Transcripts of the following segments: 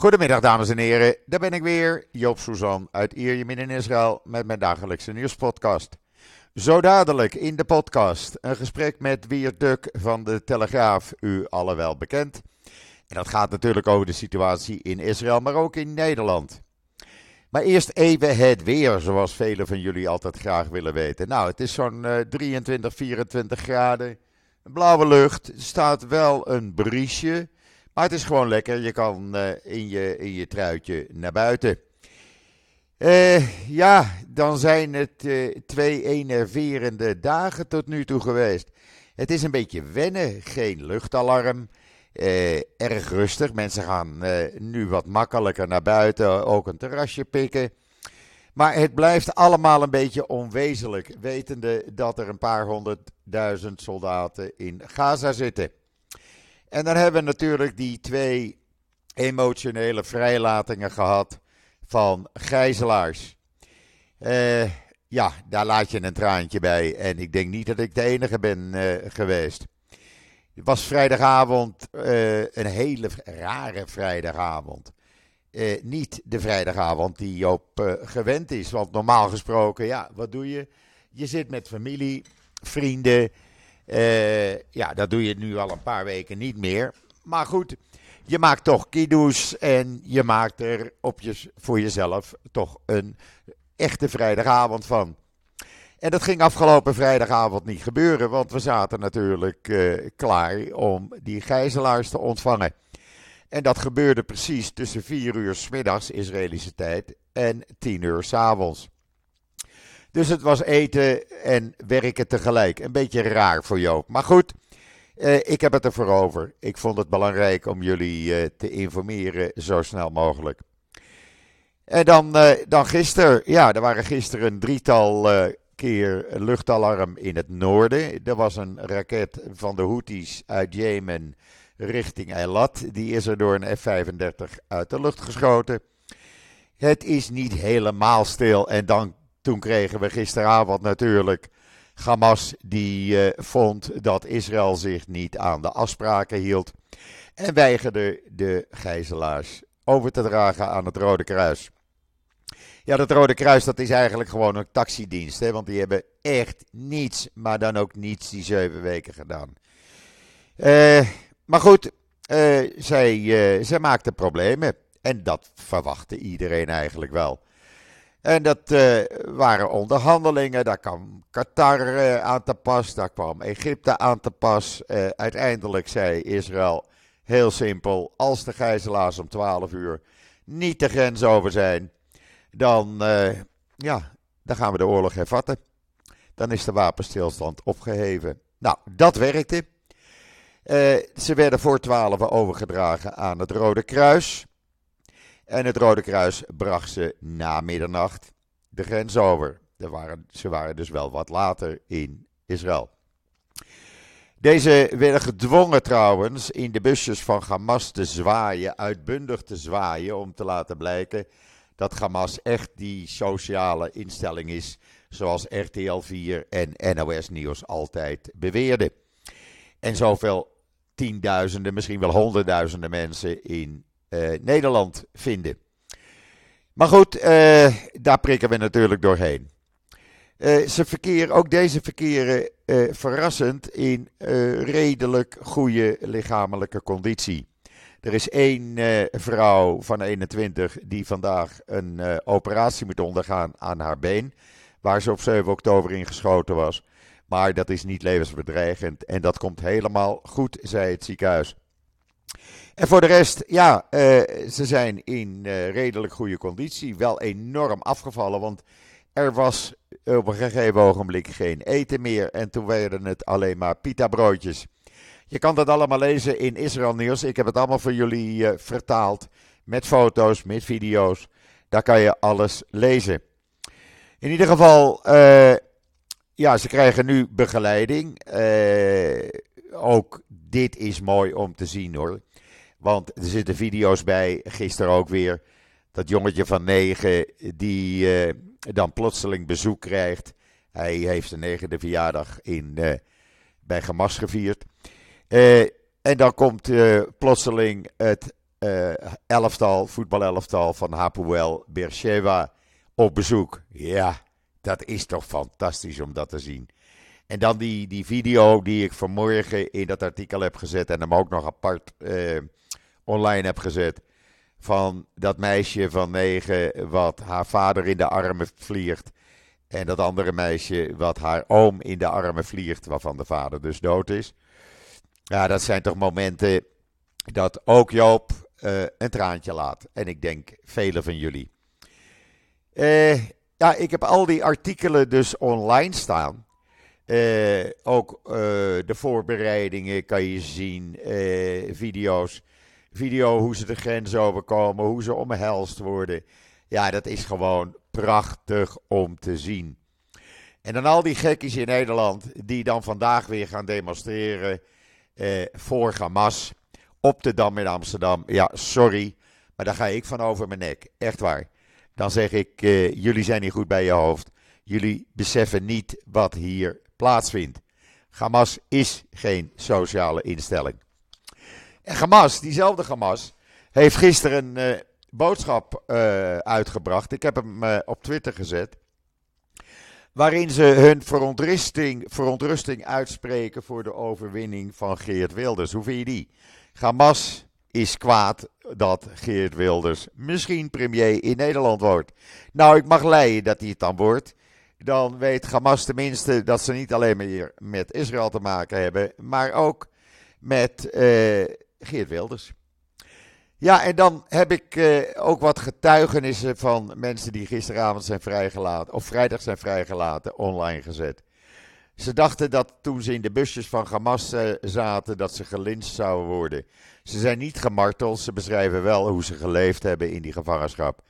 Goedemiddag dames en heren, daar ben ik weer, Joop Suzan uit Ierjemien in Israël met mijn dagelijkse nieuwspodcast. Zo dadelijk in de podcast een gesprek met Wiert Duk van de Telegraaf, u alle wel bekend. En dat gaat natuurlijk over de situatie in Israël, maar ook in Nederland. Maar eerst even het weer, zoals velen van jullie altijd graag willen weten. Nou, het is zo'n 23, 24 graden, blauwe lucht, er staat wel een briesje... Maar het is gewoon lekker. Je kan uh, in, je, in je truitje naar buiten. Uh, ja, dan zijn het uh, twee enerverende dagen tot nu toe geweest. Het is een beetje wennen, geen luchtalarm. erg rustig. Mensen gaan nu wat makkelijker naar buiten, ook een terrasje pikken. Maar het blijft allemaal een beetje onwezenlijk, wetende dat er een paar honderdduizend soldaten in Gaza zitten. En dan hebben we natuurlijk die twee emotionele vrijlatingen gehad van gijzelaars. Uh, ja, daar laat je een traantje bij. En ik denk niet dat ik de enige ben uh, geweest. Het was vrijdagavond uh, een hele rare vrijdagavond. niet de vrijdagavond die Joop gewend is. Want normaal gesproken, ja, wat doe je? Je zit met familie, vrienden. Uh, ja, dat doe je nu al een paar weken niet meer. Maar goed, je maakt toch kiddoes en je maakt er op voor jezelf toch een echte vrijdagavond van. En dat ging afgelopen vrijdagavond niet gebeuren, want we zaten natuurlijk uh, klaar om die gijzelaars te ontvangen. En dat gebeurde precies tussen 4 uur s middags Israëlische tijd en 10 uur s avonds. Dus het was eten en werken tegelijk. Een beetje raar voor Joop. Maar goed, eh, ik heb het ervoor over. Ik vond het belangrijk om jullie eh, te informeren zo snel mogelijk. En dan, eh, dan gisteren, ja, er waren gisteren een drietal keer luchtalarm in het noorden. Er was een raket van de Houthis uit Jemen richting Eilat. Die is er door een F-35 uit de lucht geschoten. Het is niet helemaal stil en dan toen kregen we gisteravond natuurlijk Hamas die uh, vond dat Israël zich niet aan de afspraken hield en weigerde de gijzelaars over te dragen aan het Rode Kruis. Ja, dat Rode Kruis dat is eigenlijk gewoon een taxidienst, hè, want die hebben echt niets, maar dan ook niets die zeven weken gedaan. Uh, maar goed, uh, zij, zij maakten problemen en dat verwachtte iedereen eigenlijk wel. En dat uh, waren onderhandelingen, daar kwam Qatar uh, aan te pas, daar kwam Egypte aan te pas. Uh, uiteindelijk zei Israël heel simpel, als de gijzelaars om 12 uur niet de grens over zijn, dan, ja, dan gaan we de oorlog hervatten. Dan is de wapenstilstand opgeheven. Nou, dat werkte. ze werden voor 12 overgedragen aan het Rode Kruis. En het Rode Kruis bracht ze na middernacht de grens over. Waren, ze waren dus wel wat later in Israël. Deze werden gedwongen trouwens in de busjes van Hamas te zwaaien, uitbundig te zwaaien, om te laten blijken dat Hamas echt die sociale instelling is, zoals RTL 4 en NOS Nieuws altijd beweerden. En zoveel tienduizenden, misschien wel honderdduizenden mensen in Nederland vinden. Maar goed, uh, daar prikken we natuurlijk doorheen. Uh, ze verkeren, ook deze verkeren verrassend in redelijk goede lichamelijke conditie. Er is één vrouw van 21 die vandaag een operatie moet ondergaan aan haar been. Waar ze op 7 oktober in geschoten was. Maar dat is niet levensbedreigend en dat komt helemaal goed, zei het ziekenhuis. En voor de rest, ja, uh, ze zijn in uh, redelijk goede conditie. Wel enorm afgevallen, want er was op een gegeven ogenblik geen eten meer. En toen werden het alleen maar pita broodjes. Je kan dat allemaal lezen in Israël Nieuws. Ik heb het allemaal voor jullie vertaald. Met foto's, met video's. Daar kan je alles lezen. In ieder geval, ja, ze krijgen nu begeleiding. ook dit is mooi om te zien hoor. Want er zitten video's bij, gisteren ook weer. Dat jongetje van negen die uh, dan plotseling bezoek krijgt. Hij heeft zijn negende verjaardag in, uh, bij Gemas gevierd. Uh, en dan komt plotseling het elftal, voetbalelftal van Hapoel Beersheba op bezoek. Ja, dat is toch fantastisch om dat te zien. En dan die, die video die ik vanmorgen in dat artikel heb gezet en hem ook nog apart online heb gezet. Van dat meisje van negen wat haar vader in de armen vliegt. En dat andere meisje wat haar oom in de armen vliegt, waarvan de vader dus dood is. Ja, dat zijn toch momenten dat ook Joop uh, een traantje laat. En ik denk velen van jullie. Uh, ja, ik heb al die artikelen dus online staan. Uh, ook de voorbereidingen kan je zien, video's. Video hoe ze de grens overkomen, hoe ze omhelst worden. Ja, dat is gewoon prachtig om te zien. En dan al die gekkies in Nederland die dan vandaag weer gaan demonstreren eh, voor Hamas op de Dam in Amsterdam. Ja, sorry, maar daar ga ik van over mijn nek. Echt waar. Dan zeg ik, eh, jullie zijn niet goed bij je hoofd. Jullie beseffen niet wat hier plaatsvindt. Hamas is geen sociale instelling. En Hamas, diezelfde Hamas, heeft gisteren een uh, boodschap uh, uitgebracht. Ik heb hem uh, op Twitter gezet. Waarin ze hun verontrusting, verontrusting uitspreken voor de overwinning van Geert Wilders. Hoe vind je die? Hamas is kwaad dat Geert Wilders misschien premier in Nederland wordt. Nou, ik mag leiden dat hij het dan wordt. Dan weet Hamas tenminste dat ze niet alleen maar met Israël te maken hebben, maar ook met Geert Wilders. Ja, en dan heb ik uh, ook wat getuigenissen van mensen die gisteravond zijn vrijgelaten, of vrijdag zijn vrijgelaten, online gezet. Ze dachten dat toen ze in de busjes van Hamas uh, zaten, dat ze gelinst zouden worden. Ze zijn niet gemarteld, ze beschrijven wel hoe ze geleefd hebben in die gevangenschap.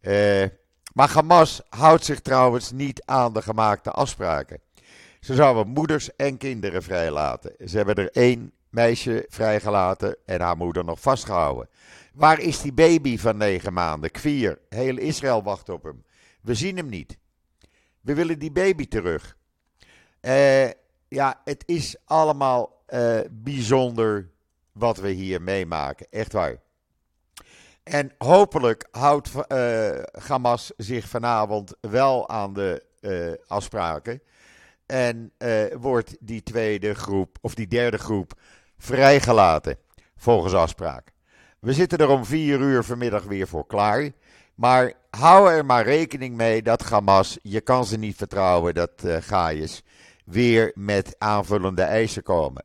Uh, maar Hamas houdt zich trouwens niet aan de gemaakte afspraken. Ze zouden moeders en kinderen vrijlaten. Ze hebben er één meisje vrijgelaten en haar moeder nog vastgehouden. Waar is die baby van negen maanden? Kvier. Heel Israël wacht op hem. We zien hem niet. We willen die baby terug. Uh, ja, het is allemaal uh, bijzonder wat we hier meemaken. Echt waar. En hopelijk houdt uh, Hamas zich vanavond wel aan de afspraken. En wordt die tweede groep, of die derde groep, vrijgelaten. Volgens afspraak. We zitten er om vier uur vanmiddag weer voor klaar. Maar hou er maar rekening mee dat Hamas, je kan ze niet vertrouwen, dat uh, Gaius, weer met aanvullende eisen komen.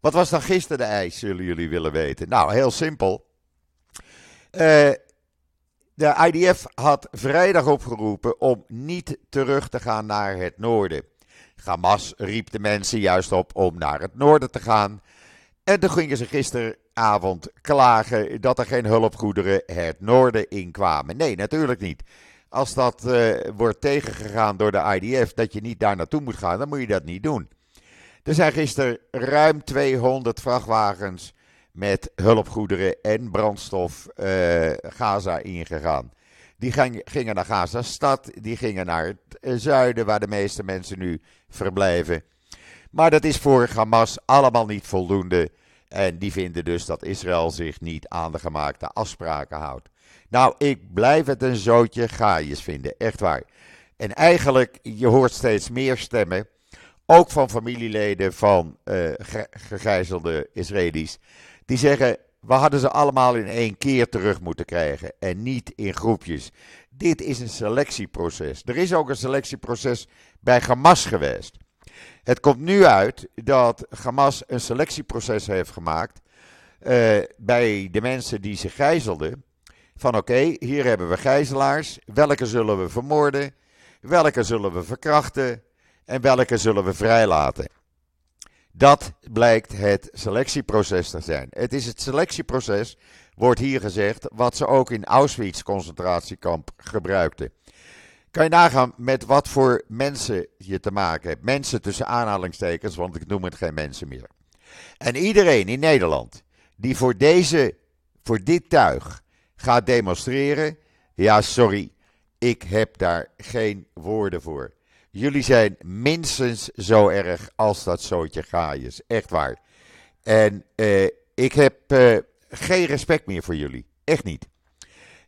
Wat was dan gisteren de eis, zullen jullie willen weten? Nou, heel simpel. Uh, de IDF had vrijdag opgeroepen om niet terug te gaan naar het noorden. Hamas riep de mensen juist op om naar het noorden te gaan. En toen gingen ze gisteravond klagen dat er geen hulpgoederen het noorden inkwamen. Nee, natuurlijk niet. Als dat uh, wordt tegengegaan door de IDF, dat je niet daar naartoe moet gaan, dan moet je dat niet doen. Er zijn gisteren ruim 200 vrachtwagens met hulpgoederen en brandstof uh, Gaza ingegaan. Die gingen naar Gaza-stad, die gingen naar het eh, zuiden, waar de meeste mensen nu verblijven. Maar dat is voor Hamas allemaal niet voldoende. En die vinden dus dat Israël zich niet aan de gemaakte afspraken houdt. Nou, ik blijf het een zootje gaaiers vinden, echt waar. En eigenlijk, je hoort steeds meer stemmen, ook van familieleden van uh, gegijzelde Israëli's, die zeggen, we hadden ze allemaal in één keer terug moeten krijgen en niet in groepjes. Dit is een selectieproces. Er is ook een selectieproces bij Hamas geweest. Het komt nu uit dat Hamas een selectieproces heeft gemaakt uh, bij de mensen die zich gijzelden. Van oké, hier hebben we gijzelaars. Welke zullen we vermoorden? Welke zullen we verkrachten? En welke zullen we vrijlaten? Dat blijkt het selectieproces te zijn. Het is het selectieproces, wordt hier gezegd, wat ze ook in Auschwitz concentratiekamp gebruikten. Kan je nagaan met wat voor mensen je te maken hebt. Mensen tussen aanhalingstekens, want ik noem het geen mensen meer. En iedereen in Nederland die voor, deze, voor dit tuig gaat demonstreren. Ja, sorry, ik heb daar geen woorden voor. Jullie zijn minstens zo erg als dat zootje gaaiers. Echt waar. En uh, ik heb uh, geen respect meer voor jullie. Echt niet.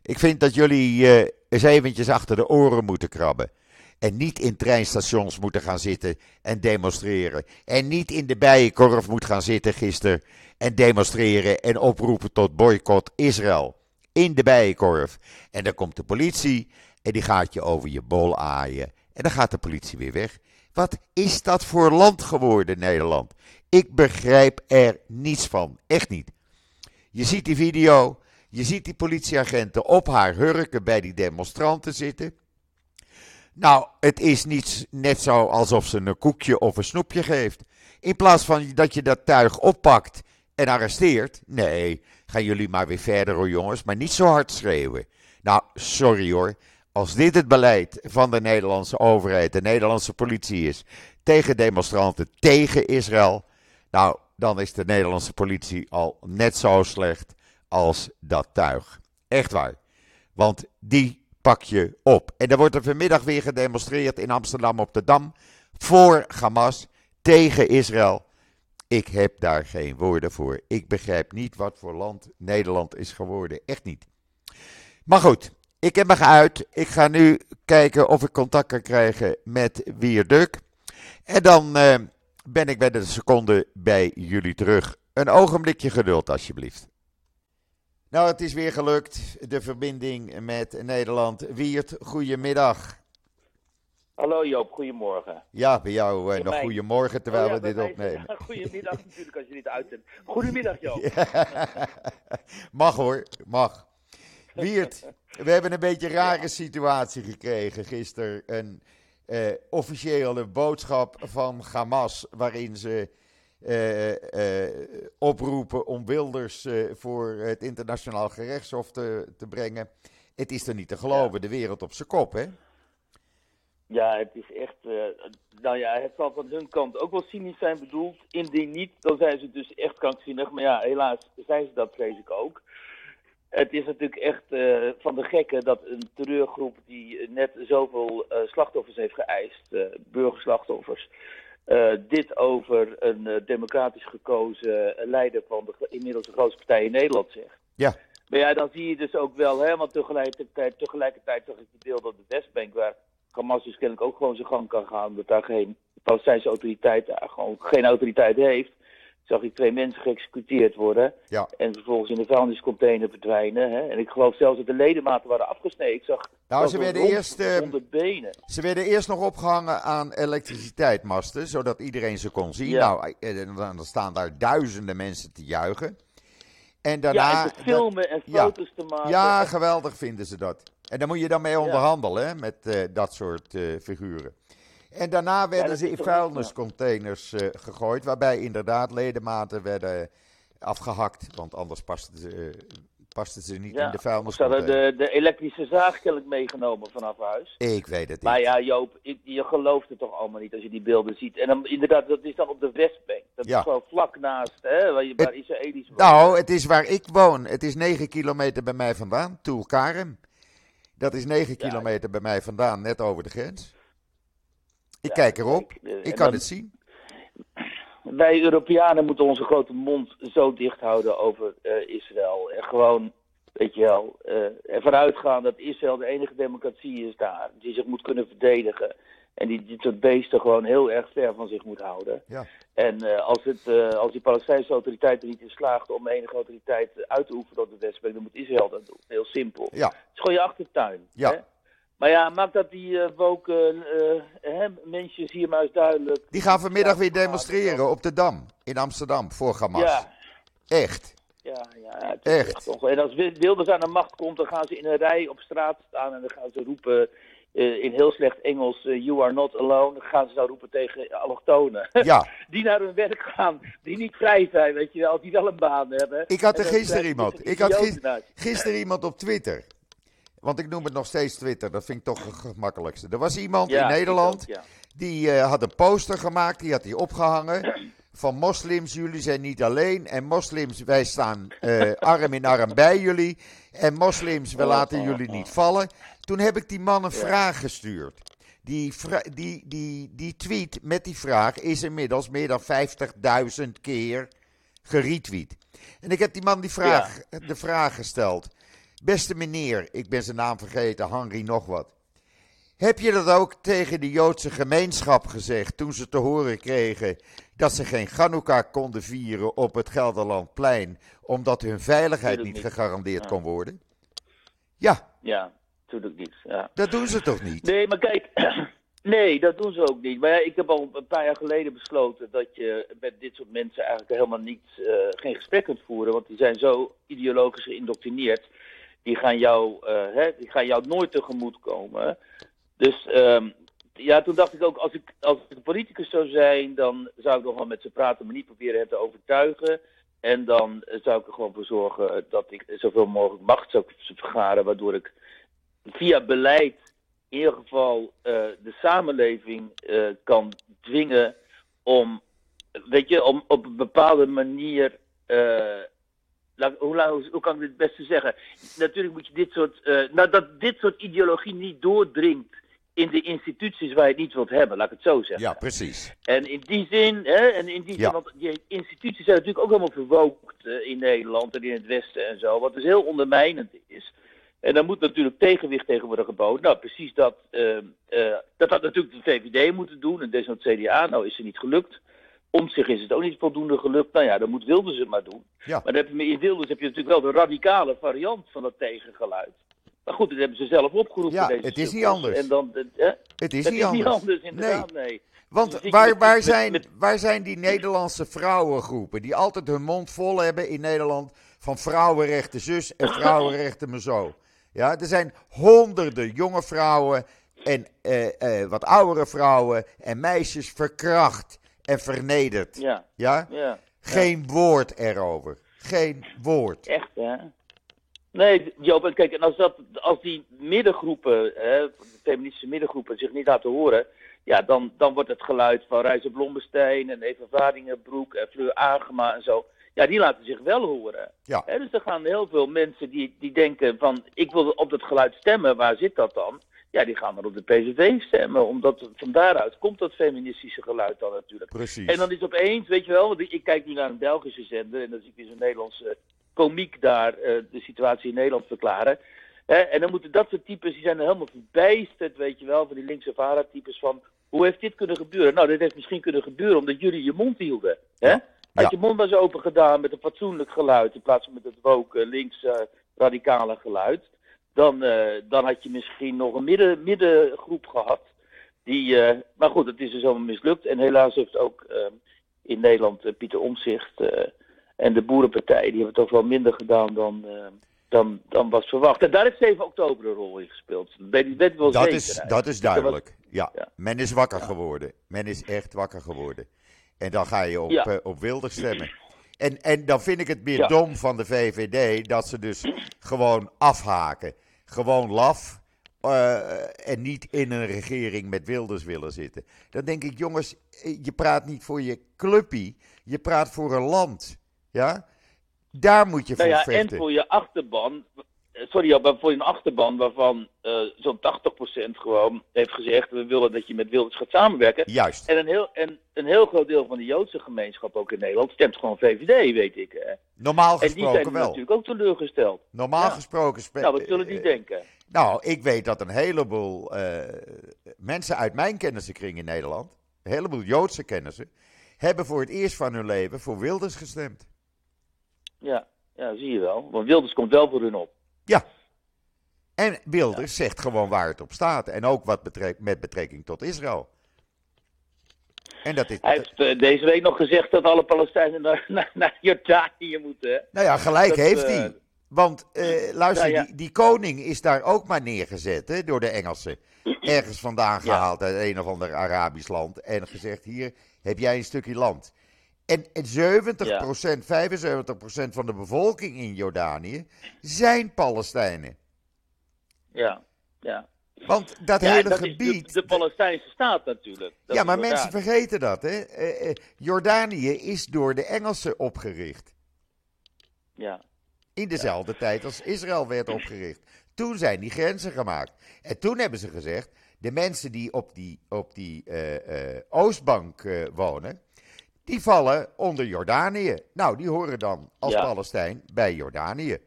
Ik vind dat jullie uh, eens eventjes achter de oren moeten krabben. En niet in treinstations moeten gaan zitten en demonstreren. En niet in de bijenkorf moet gaan zitten gisteren en demonstreren en oproepen tot boycott Israël. In de bijenkorf. En dan komt de politie en die gaat je over je bol aaien. En dan gaat de politie weer weg. Wat is dat voor land geworden, Nederland? Ik begrijp er niets van. Echt niet. Je ziet die video. Je ziet die politieagenten op haar hurken bij die demonstranten zitten. Nou, het is niet net zo alsof ze een koekje of een snoepje geeft. In plaats van dat je dat tuig oppakt en arresteert. Nee, gaan jullie maar weer verder hoor jongens, maar niet zo hard schreeuwen. Nou, sorry hoor. Als dit het beleid van de Nederlandse overheid, de Nederlandse politie is, tegen demonstranten, tegen Israël, nou, dan is de Nederlandse politie al net zo slecht als dat tuig. Echt waar. Want die pak je op. En er wordt er vanmiddag weer gedemonstreerd in Amsterdam op de Dam voor Hamas, tegen Israël. Ik heb daar geen woorden voor. Ik begrijp niet wat voor land Nederland is geworden. Echt niet. Maar goed, ik heb me geuit. Ik ga nu kijken of ik contact kan krijgen met Wierduk. En dan uh, ben ik bij de seconde bij jullie terug. Een ogenblikje geduld, alsjeblieft. Nou, het is weer gelukt. De verbinding met Nederland. Wiert, goedemiddag. Hallo Joop, goedemorgen. Ja, bij jou uh, nog goedemorgen terwijl oh, we dit opnemen. Ja, goedemiddag natuurlijk als je dit uitzendt. Goedemiddag Joop. mag hoor, mag. Wiert, we hebben een beetje een rare situatie gekregen gisteren. Een uh, officiële boodschap van Hamas waarin ze uh, oproepen om Wilders voor het internationaal gerechtshof te, te brengen. Het is er niet te geloven, de wereld op zijn kop, hè? Ja, het is echt. nou ja, het zal van hun kant ook wel cynisch zijn bedoeld. Indien niet, dan zijn ze dus echt krankzinnig. Maar ja, helaas zijn ze dat, vrees ik ook. Het is natuurlijk echt van de gekken dat een terreurgroep die net zoveel slachtoffers heeft geëist, burgerslachtoffers, uh, dit over een uh, democratisch gekozen leider van de inmiddels de grootste partij in Nederland zegt. Ja. Maar ja, dan zie je dus ook wel, hè, want tegelijkertijd, tegelijkertijd zag ik die beelden op de Westbank, waar Hamas dus kennelijk ook gewoon zijn gang kan gaan, dat daar geen Palestijnse autoriteit daar gewoon geen autoriteit heeft zag ik twee mensen geëxecuteerd worden. Ja. En vervolgens in de vuilniscontainer verdwijnen. Hè. En ik geloof zelfs dat de ledematen waren afgesneden. Ik zag nou, ze werden, eerst, uh, benen. ze werden eerst nog opgehangen aan elektriciteitsmasten, zodat iedereen ze kon zien. Nou, en dan staan daar duizenden mensen te juichen. En daarna... Ja, en te filmen en foto's te maken. Ja, geweldig vinden ze dat. En daar moet je dan mee onderhandelen, hè, met uh, dat soort uh, figuren. En daarna werden ze in vuilniscontainers uh, gegooid, waarbij inderdaad ledematen werden afgehakt, want anders pasten ze, pasten ze niet in de vuilniscontainer. Ze hadden de, de elektrische zaag meegenomen vanaf huis. Ik weet het niet. Maar ja, Joop, je gelooft het toch allemaal niet als je die beelden ziet. En dan, inderdaad, dat is dan op de Westbank. Dat is gewoon vlak naast, hè, waar, je, waar Israëli's wonen. Nou, het is waar ik woon. Het is 9 kilometer bij mij vandaan, Tulkarem. Dat is 9 kilometer bij mij vandaan, net over de grens. Ik kijk erop. Eh, ik kan het zien. Wij Europeanen moeten onze grote mond zo dicht houden over uh, Israël. En gewoon, weet je wel, uh, ervan uitgaan dat Israël de enige democratie is daar. Die zich moet kunnen verdedigen. En die dit soort beesten gewoon heel erg ver van zich moet houden. Ja. En uh, als, het, als die Palestijnse autoriteit er niet in slaagt om enige autoriteit uit te oefenen op de Westbank, dan moet Israël dat doen. Heel simpel. Ja. Het is gewoon je achtertuin. Ja. Hè? Maar ja, maakt dat die uh, woke uh, mensen hier maar eens duidelijk. Die gaan vanmiddag weer demonstreren op de Dam in Amsterdam voor Hamas. Ja. Echt. Ja, ja echt. echt toch. En als Wilders aan de macht komt, dan gaan ze in een rij op straat staan en dan gaan ze roepen uh, in heel slecht Engels, uh, you are not alone. Dan gaan ze dan roepen tegen allochtonen. Ja. die naar hun werk gaan, die niet vrij zijn, weet je wel, die wel een baan hebben. Ik had er gisteren iemand, ik had gisteren iemand op Twitter. Want ik noem het nog steeds Twitter, dat vind ik toch het gemakkelijkste. Er was iemand in Nederland, die uh, had een poster gemaakt, die had hij opgehangen. Van moslims, jullie zijn niet alleen. En moslims, wij staan uh, arm in arm bij jullie. En moslims, we laten jullie niet vallen. Toen heb ik die man een vraag gestuurd. Die, die, die, die tweet met die vraag is inmiddels meer dan 50.000 keer geretweet. En ik heb die man die vraag, de vraag gesteld. Beste meneer, ik ben zijn naam vergeten, Henry nog wat. Heb je dat ook tegen de Joodse gemeenschap gezegd toen ze te horen kregen dat ze geen Chanukka konden vieren op het Gelderlandplein, omdat hun veiligheid niet niet. gegarandeerd Ja. kon worden? Ja, Ja, natuurlijk niet. Ja. dat doen ze toch niet? Nee, maar kijk, nee, dat doen ze ook niet. Maar ja, ik heb al een paar jaar geleden besloten dat je met dit soort mensen eigenlijk helemaal niet, eh, geen gesprek kunt voeren. Want die zijn zo ideologisch geïndoctrineerd. Die gaan jou, eh, hè, die gaan jou nooit tegemoet komen. Dus ehm, ja, toen dacht ik ook, als ik, als ik een politicus zou zijn, dan zou ik nog wel met ze praten, maar niet proberen hen te overtuigen. En dan zou ik er gewoon voor zorgen dat ik zoveel mogelijk macht zou vergaren, waardoor ik via beleid in ieder geval eh, de samenleving eh, kan dwingen om, weet je, om op een bepaalde manier. Laat- hoe, kan ik dit het beste zeggen? Natuurlijk moet je dit soort. eh, nou, dat dit soort ideologie niet doordringt in de instituties waar je het niet wilt hebben, laat ik het zo zeggen. Ja, precies. En in die zin, hè, en in die Ja. zin, want die instituties zijn natuurlijk ook helemaal verwookt eh, in Nederland en in het Westen en zo, wat dus heel ondermijnend is. En daar moet natuurlijk tegenwicht tegen worden geboden. Nou, precies dat. eh, dat had natuurlijk de VVD moeten doen en desnoods CDA. Nou is het niet gelukt. Om zich is het ook niet voldoende gelukt. Nou ja, dan moet Wilders het maar doen. Ja. Maar dan heb je, in Wilders heb je natuurlijk wel de radicale variant van dat tegengeluid. Maar goed, dat hebben ze zelf opgeroepen. Ja, deze het is niet anders. En dan, eh? Het is het niet is anders. niet anders, inderdaad, nee. Want zit je waar, waar, met- zijn, met- waar zijn die Nederlandse vrouwengroepen die altijd hun mond vol hebben in Nederland van vrouwenrechten zus en vrouwenrechten me zo? Ja, er zijn honderden jonge vrouwen en eh, eh, wat oudere vrouwen en meisjes verkracht en vernederd. Ja, Ja? ja. Geen woord erover. Geen woord. Echt, hè? Nee, Joop, en kijk, en als, dat, als die middengroepen, hè, de feministische middengroepen, zich niet laten horen, ja, dan, dan wordt het geluid van Reize Blommestein en Eva Varingenbroek en Fleur Agema en zo, ja, die laten zich wel horen. Ja. Hè, dus er gaan heel veel mensen die, die denken van, ik wil op dat geluid stemmen, waar zit dat dan? Ja, die gaan dan op de PVV stemmen, omdat van daaruit komt dat feministische geluid dan natuurlijk. Precies. En dan is opeens, weet je wel, want ik, ik kijk nu naar een Belgische zender en dan zie ik weer zo'n Nederlandse komiek daar eh, de situatie in Nederland verklaren. Hè, en dan moeten dat soort types, die zijn er helemaal verbijsterd, weet je wel, van die linkse vara-types van, hoe heeft dit kunnen gebeuren? Nou, dit heeft misschien kunnen gebeuren omdat jullie je mond hielden. Hè? Ja. Had Ja. je mond was open gedaan met een fatsoenlijk geluid, in plaats van met het woke, links eh, radicale geluid, dan, eh, dan had je misschien nog een midden, middengroep gehad. Die, eh, maar goed, het is dus allemaal mislukt. En helaas heeft ook eh, in Nederland eh, Pieter Omzicht en de Boerenpartij, die hebben het toch wel minder gedaan dan, eh, dan, dan was verwacht. En daar heeft 7 oktober een rol in gespeeld. Dat weet, wel Dat zeker. is, eigenlijk. dat is duidelijk. Ja. Ja. men is wakker geworden. Men is echt wakker geworden. En dan ga je op, Ja. op Wilders stemmen. En, en dan vind ik het meer dom van de VVD dat ze dus gewoon afhaken. Gewoon laf. eh, en niet in een regering met Wilders willen zitten. Dan denk ik, jongens, eh, je praat niet voor je clubpie. Je praat voor een land. Ja? Daar moet je voor Nou ja, vechten. en voor je achterban, eh, sorry, maar voor je achterban waarvan zo'n 80% gewoon heeft gezegd: we willen dat je met Wilders gaat samenwerken. Juist. En een, heel, en een heel groot deel van de Joodse gemeenschap ook in Nederland stemt gewoon VVD, weet ik. Normaal En die zijn gesproken wel. natuurlijk ook teleurgesteld. Normaal Ja. gesproken... Nou, wat zullen die eh, denken? Nou, ik weet dat een heleboel eh, mensen uit mijn kennissenkring in Nederland, een heleboel Joodse kennissen, hebben voor het eerst van hun leven voor Wilders gestemd. Ja, ja, zie je wel. Want Wilders komt wel voor hun op. Ja. En Wilders zegt gewoon waar het op staat. En ook wat betrek- met betrekking tot Israël. En dat is. Hij heeft eh, deze week nog gezegd dat alle Palestijnen naar, naar, naar Jordanië moeten. Nou ja, gelijk dat, heeft eh, hij. Want eh, luister, ja. die, die koning is daar ook maar neergezet hè, door de Engelsen. Ergens vandaan Ja. gehaald uit een of ander Arabisch land. En gezegd: hier heb jij een stukje land. En, en 70%, 75% van de bevolking in Jordanië zijn Palestijnen. Ja, ja. Want dat ja hele dat gebied. is de, de Palestijnse staat natuurlijk. Dat ja, maar mensen vergeten dat. Hè? Eh, eh, Jordanië is door de Engelsen opgericht. Ja, In dezelfde tijd als Israël werd opgericht. Toen zijn die grenzen gemaakt. En toen hebben ze gezegd: de mensen die op die, op die eh, Oostbank wonen, die vallen onder Jordanië. Nou, die horen dan als Ja. Palestijn bij Jordanië.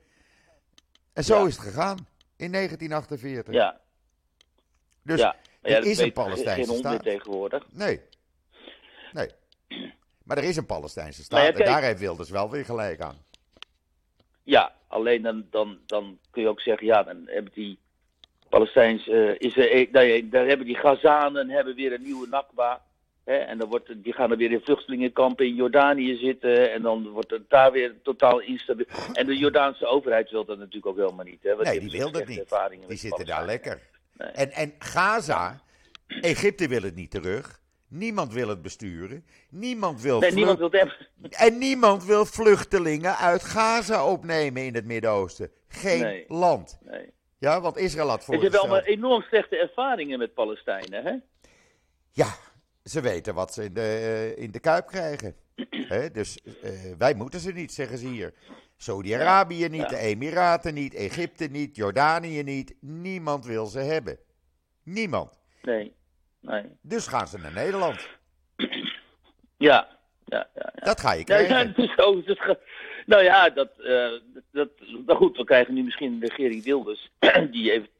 En zo is het gegaan in 1948. Ja, Dus ja. Maar ja, er dat is een Palestijnse geen staat. tegenwoordig. nee. Nee. Maar er is een Palestijnse staat. Maar ja, en daar heeft Wilders wel weer gelijk aan. Ja, alleen dan, dan, dan kun je ook zeggen, ja, dan hebben die Palestijns, eh, is er, nou ja, daar hebben die Gazanen hebben weer een nieuwe Nakba. Hè, en dan wordt, die gaan er weer in vluchtelingenkampen in Jordanië zitten. En dan wordt het daar weer totaal instabiel. En de Jordaanse overheid wil dat natuurlijk ook helemaal niet. Hè, want Nee, die hebben wil dat slechte niet. Die zitten daar lekker. Nee. En, en Gaza, Egypte wil het niet terug. Niemand wil het besturen. Niemand wil Nee, niemand wil. En niemand wil vluchtelingen uit Gaza opnemen in het Midden-Oosten. Geen Nee. land. Nee. Ja, want Israël had Ze hebben allemaal enorm slechte ervaringen met Palestijnen. Hè? Ja, ze weten wat ze in de, eh, in de kuip krijgen. Dus eh, wij moeten ze niet, zeggen ze hier. Saudi-Arabië niet, Ja. de Emiraten niet, Egypte niet, Jordanië niet. Niemand wil ze hebben. Niemand. Nee. nee. Dus gaan ze naar Nederland. Ja. Ja, ja, ja. Dat ga je krijgen. ja, dus dus nou ja, dat, eh, dat, nou goed, we krijgen nu misschien een regering Wilders. die heeft,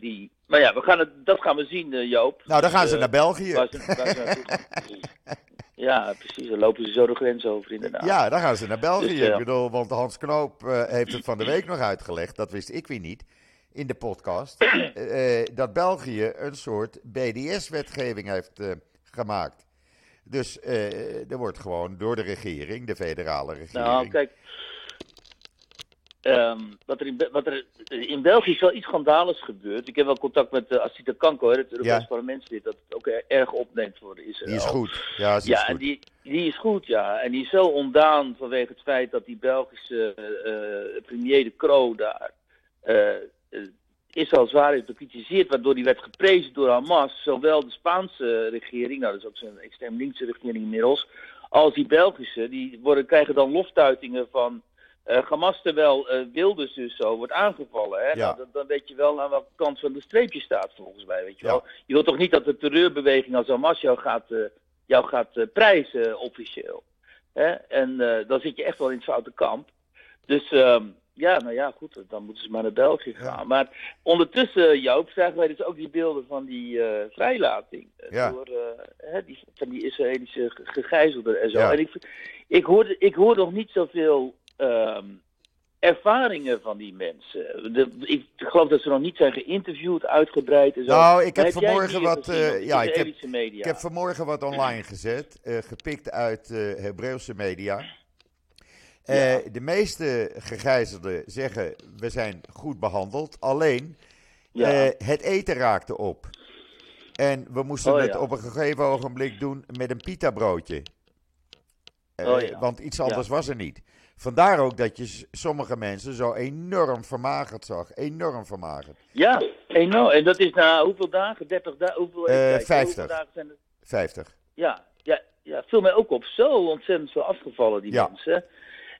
die, maar ja, we gaan het, dat gaan we zien, eh, Joop. Nou, dan gaan ze Eh, naar België. Waar ze, waar ze naartoe gaan. Precies. Ja, precies. Dan lopen ze zo de grens over, inderdaad. Ja, dan gaan ze naar België. Dus, ja. Ik bedoel, want Hans Knoop eh, heeft het van de week nog uitgelegd. Dat wist ik weer niet. In de podcast. eh, eh, dat België een soort BDS-wetgeving heeft eh, gemaakt. Dus eh, er wordt gewoon door de regering, de federale regering. Nou, kijk. Ehm, wat, er in, wat er in België is wel iets schandaligs gebeurd. Ik heb wel contact met uh, Asita Kanko, hè, het Europees Ja. parlementslid, dat het ook erg opneemt voor Israël. die is goed. Ja, die is Ja, en goed. die, die is goed, ja. En die is zo ondaan vanwege het feit dat die Belgische eh, eh, premier De Croo daar eh, eh, Israël zwaar heeft bekritiseerd, waardoor die werd geprezen door Hamas. Zowel de Spaanse regering, nou dat is ook zo'n extreem linkse regering inmiddels, als die Belgische. Die worden, krijgen dan loftuitingen van eh, Hamas, terwijl eh, Wilders dus zo wordt aangevallen. Hè? Ja. Nou, dan, dan weet je wel aan welke kant van de streepje staat, volgens mij. Weet je, Ja. wel. je wilt toch niet dat de terreurbeweging als Hamas jou gaat, eh, jou gaat eh, prijzen officieel. Hè? En eh, dan zit je echt wel in het foute kamp. Dus ehm, ja, nou ja, goed, dan moeten ze maar naar België Ja. gaan. Maar ondertussen, Joop, zagen wij dus ook die beelden van die eh, vrijlating. eh, Ja. Door, eh, hè, die, van die Israëlische ge- gegijzelden en zo. Ja. En ik, ik, hoorde, ik hoor nog niet zoveel ehm, ervaringen van die mensen. De, ik geloof dat ze nog niet zijn geïnterviewd, uitgebreid en zo. Nou, ik heb vanmorgen wat. eh, ja, ik heb, media? ik heb vanmorgen wat online gezet. eh, gepikt uit eh Hebreeuwse media. Ja. De meeste gegijzelden zeggen: we zijn goed behandeld. Alleen Ja. het eten raakte op. En we moesten Oh, het op een gegeven ogenblik doen met een pita broodje. Oh, ja. Want iets anders was er niet. Vandaar ook dat je sommige mensen zo enorm vermagerd zag. Enorm vermagerd. Ja, enorm. En dat is na hoeveel dagen? 30 dagen? Hoeveel, Eh, even kijken, 50. Hoeveel dagen zijn het? 50. Ja, ja, ja, viel mij ook op. Zo ontzettend veel afgevallen, die Ja. mensen.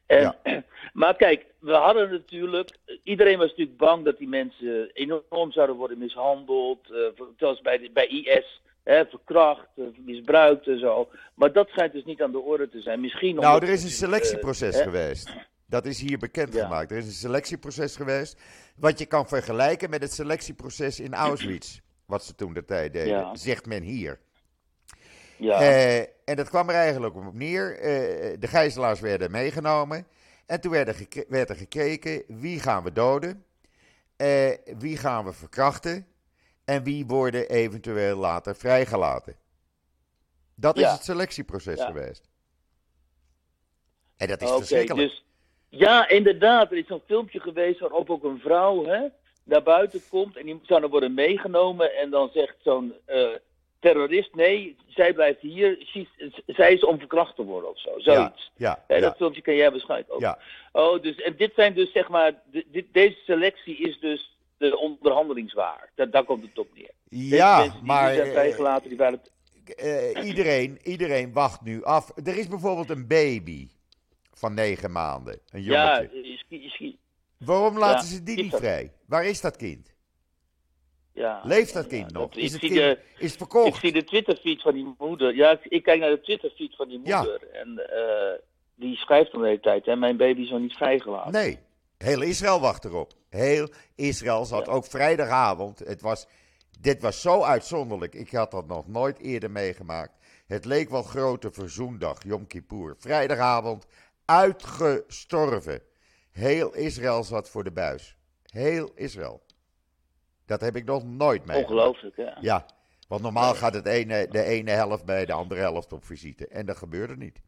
En, Ja. Maar kijk, we hadden natuurlijk. Iedereen was natuurlijk bang dat die mensen enorm zouden worden mishandeld. eh, zoals bij, de- bij IS. Hè, verkracht, eh, misbruikt en zo. Maar dat schijnt dus niet aan de orde te zijn. Misschien Nou, er is een selectieproces eh, geweest. Dat is hier bekendgemaakt. Ja. Er is een selectieproces geweest. Wat je kan vergelijken met het selectieproces in Auschwitz. Wat ze toen de tijd deden, Ja. zegt men hier. Ja, Eh, en dat kwam er eigenlijk op neer. de gijzelaars werden meegenomen. En toen werd er, werd er gekeken wie gaan we doden. eh, wie gaan we verkrachten. En wie worden eventueel later vrijgelaten. Dat is het selectieproces Ja. geweest. En dat is verschrikkelijk. dus ja, inderdaad. Er is zo'n filmpje geweest waarop ook een vrouw hè, naar buiten komt en die zou dan worden meegenomen en dan zegt zo'n eh, terrorist, nee, zij blijft hier, zij is om verkracht te worden of zo, zoiets. Ja, Dat filmpje ken jij waarschijnlijk ook. ja. Oh, dus, en dit zijn dus zeg maar, dit, deze selectie is dus de onderhandelingswaar. Dat, daar komt het op neer. Ja die maar zijn eh, vrijgelaten, die waren... eh, iedereen, iedereen wacht nu af. Er is bijvoorbeeld een baby van negen maanden, een jongetje. Ja, je schiet. Waarom laten ja, ze die is niet vrij? Waar is dat kind? Ja, Leeft dat kind ja. nog? Dat- Is het zie kind de, is het ik verkocht? zie de Twitterfeed van die moeder. Ja, ik, ik kijk naar de Twitterfeed van die moeder. En eh, die schrijft dan de hele tijd, hè, mijn baby is nog niet vrijgelaten. Nee, heel Israël wacht erop. Heel Israël zat Ja. ook vrijdagavond. Het was, dit was zo uitzonderlijk. Ik had dat nog nooit eerder meegemaakt. Het leek wel grote verzoendag, Yom Kippur. Vrijdagavond, uitgestorven. Heel Israël zat voor de buis. Heel Israël. Dat heb ik nog nooit meegemaakt. Ongelooflijk, hè? Ja, want normaal gaat het ene, de ene helft bij de andere helft op visite. En dat gebeurde niet.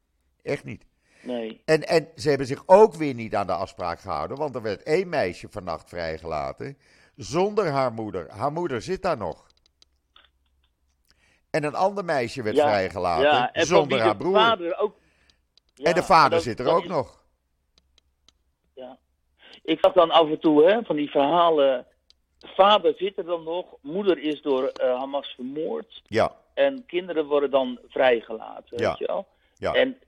Echt niet. Nee. En, en ze hebben zich ook weer niet aan de afspraak gehouden, want er werd één meisje vannacht vrijgelaten zonder haar moeder. Haar moeder zit daar nog. En een ander meisje werd Ja, vrijgelaten ja, en van zonder haar broer. vader ook... Ja, en de vader dat- zit er ook is- nog. Ja. Ik zag dan af en toe hè, van die verhalen. Vader zit er dan nog, moeder is door eh, Hamas vermoord. Ja, En kinderen worden dan vrijgelaten. Ja. Weet je wel? Ja. En